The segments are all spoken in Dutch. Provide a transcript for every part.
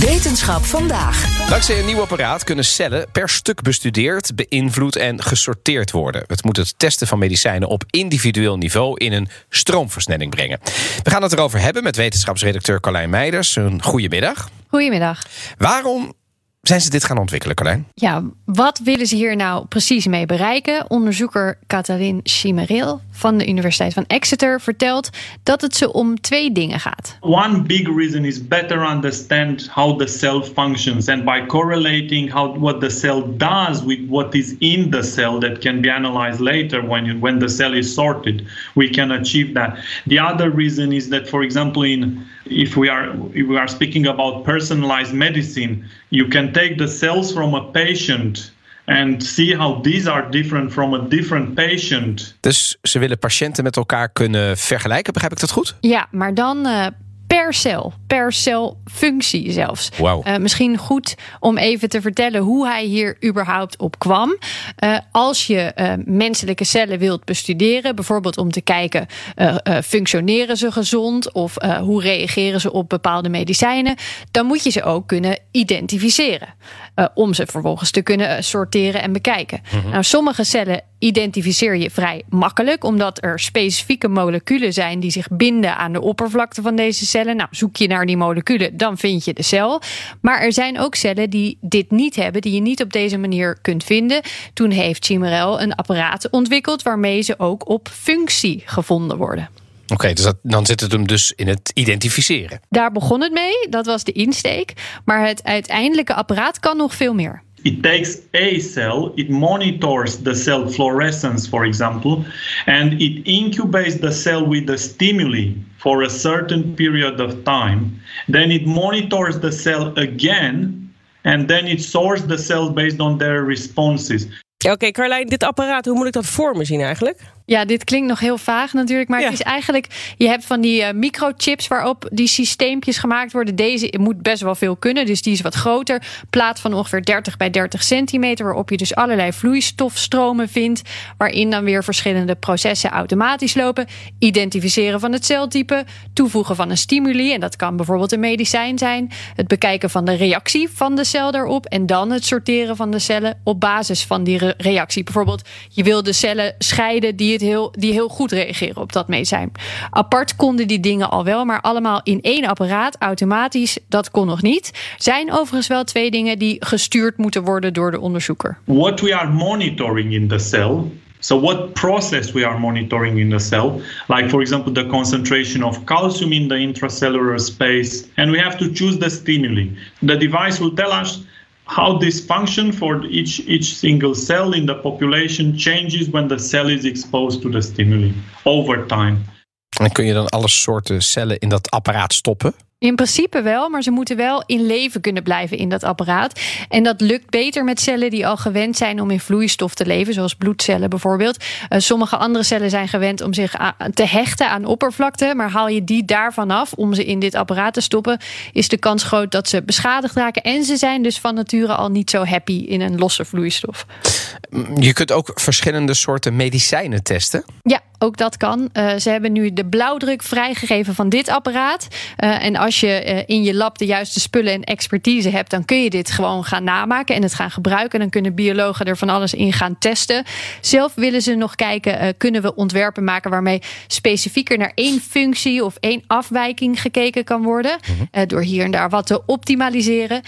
Wetenschap vandaag. Dankzij een nieuw apparaat kunnen cellen per stuk bestudeerd, beïnvloed en gesorteerd worden. Het moet het testen van medicijnen op individueel niveau in een stroomversnelling brengen. We gaan het erover hebben met wetenschapsredacteur Carlijn Meiders. Een goedemiddag. Goedemiddag. Waarom zijn ze dit gaan ontwikkelen, Carlijn? Ja, wat willen ze hier nou precies mee bereiken? Onderzoeker Katalin Chimeril van de Universiteit van Exeter vertelt dat het ze om twee dingen gaat. One big reason is better understand how the cell functions and by correlating how what the cell does with what is in the cell that can be analyzed later when you, when the cell is sorted, we can achieve that. The other reason is that for example in if we are if we are speaking about personalized medicine, you can take the cells from a patient and see how these are different from a different patient. Dus ze willen patiënten met elkaar kunnen vergelijken, begrijp ik dat goed? Ja, maar dan uh, per cel, per celfunctie zelfs. Wow. Uh, misschien goed om even te vertellen hoe hij hier überhaupt op kwam. Uh, als je uh, menselijke cellen wilt bestuderen, bijvoorbeeld om te kijken, functioneren ze gezond of hoe reageren ze op bepaalde medicijnen, dan moet je ze ook kunnen identificeren. om ze vervolgens te kunnen sorteren en bekijken. Mhm. Nou, sommige cellen identificeer je vrij makkelijk, omdat er specifieke moleculen zijn die zich binden aan de oppervlakte van deze cellen. Nou, zoek je naar die moleculen, dan vind je de cel. Maar er zijn ook cellen die dit niet hebben, die je niet op deze manier kunt vinden. Toen heeft Chimerel een apparaat ontwikkeld waarmee ze ook op functie gevonden worden. Oké, okay, dus dat, dan zit het hem dus in het identificeren. Daar begon het mee, dat was de insteek. Maar het uiteindelijke apparaat kan nog veel meer. It takes a cell, it monitors the cell fluorescence, for example, and it incubates the cell with the stimuli for a certain period of time. Then it monitors the cell again, and then it sorts the cell based on their responses. Okay, Carlijn, dit apparaat, hoe moet ik dat voor me zien eigenlijk? Ja, dit klinkt nog heel vaag natuurlijk. Maar Ja. het is eigenlijk. Je hebt van die eh, microchips waarop die systeempjes gemaakt worden. Deze moet best wel veel kunnen. Dus die is wat groter. Plaat van ongeveer 30 bij 30 centimeter. Waarop je dus allerlei vloeistofstromen vindt. Waarin dan weer verschillende processen automatisch lopen. Identificeren van het celtype. Toevoegen van een stimuli. En dat kan bijvoorbeeld een medicijn zijn. Het bekijken van de reactie van de cel daarop. En dan het sorteren van de cellen op basis van die re- reactie. Bijvoorbeeld, je wil de cellen scheiden die, het heel, die heel goed reageren op dat medicijn. Apart konden die dingen al wel, maar allemaal in één apparaat automatisch. Dat kon nog niet. Zijn overigens wel twee dingen die gestuurd moeten worden door de onderzoeker. what we are monitoring in the cell. So, what process we are monitoring in the cell, like for example, the concentration of calcium in the intracellular space, and we have to choose the stimuli. The device will tell us how this function for each, each single cell in the population changes when the cell is exposed to the stimuli over time. En kun je dan alle soorten cellen in dat apparaat stoppen? In principe wel, maar ze moeten wel in leven kunnen blijven in dat apparaat. En dat lukt beter met cellen die al gewend zijn om in vloeistof te leven, zoals bloedcellen bijvoorbeeld. Eh, sommige andere cellen zijn gewend om zich te hechten aan oppervlakte, maar haal je die daarvan af om ze in dit apparaat te stoppen, is de kans groot dat ze beschadigd raken. En ze zijn dus van nature al niet zo happy in een losse vloeistof. Je kunt ook verschillende soorten medicijnen testen. Ja, ook dat kan. Eh, ze hebben nu de blauwdruk vrijgegeven van dit apparaat. Eh, en als je eh, in je lab de juiste spullen en expertise hebt, dan kun je dit gewoon gaan namaken en het gaan gebruiken. En dan kunnen biologen er van alles in gaan testen. Zelf willen ze nog kijken, kunnen we ontwerpen maken waarmee specifieker naar één functie of één afwijking gekeken kan worden. Eh, door hier en daar wat te optimaliseren.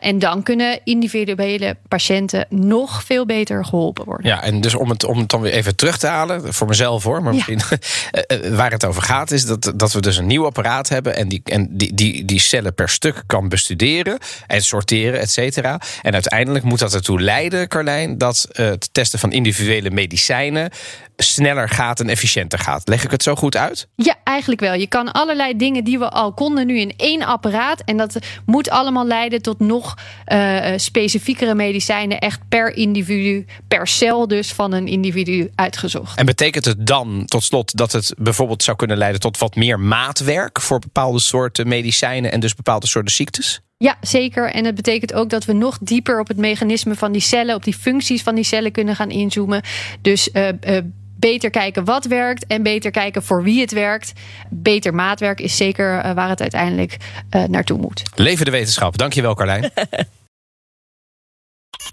En dan kunnen individuele patiënten nog veel beter geholpen worden. Ja, en dus om het, om het dan weer even terug te halen, voor mezelf hoor, maar misschien eh, eh, waar het over gaat, is dat, dat we dus een nieuw apparaat hebben en die, en die, die, die cellen per stuk kan bestuderen en sorteren, et cetera. En uiteindelijk moet dat ertoe leiden, Carlijn, dat eh, het testen van individuele medicijnen sneller gaat en efficiënter gaat. Leg ik het zo goed uit? Ja, eigenlijk wel. Je kan allerlei dingen die we al konden nu in één apparaat. En dat moet allemaal leiden tot nog uh, specifiekere medicijnen. Echt per individu, per cel dus van een individu uitgezocht. En betekent het dan tot slot dat het bijvoorbeeld zou kunnen leiden tot wat meer maatwerk voor bepaalde soorten medicijnen en dus bepaalde soorten ziektes? Ja, zeker. En het betekent ook dat we nog dieper op het mechanisme van die cellen, op die functies van die cellen kunnen gaan inzoomen. Dus uh, uh, beter kijken wat werkt en beter kijken voor wie het werkt. Beter maatwerk is zeker uh, waar het uiteindelijk naartoe moet. Leven de wetenschap. Dankjewel, Carlijn.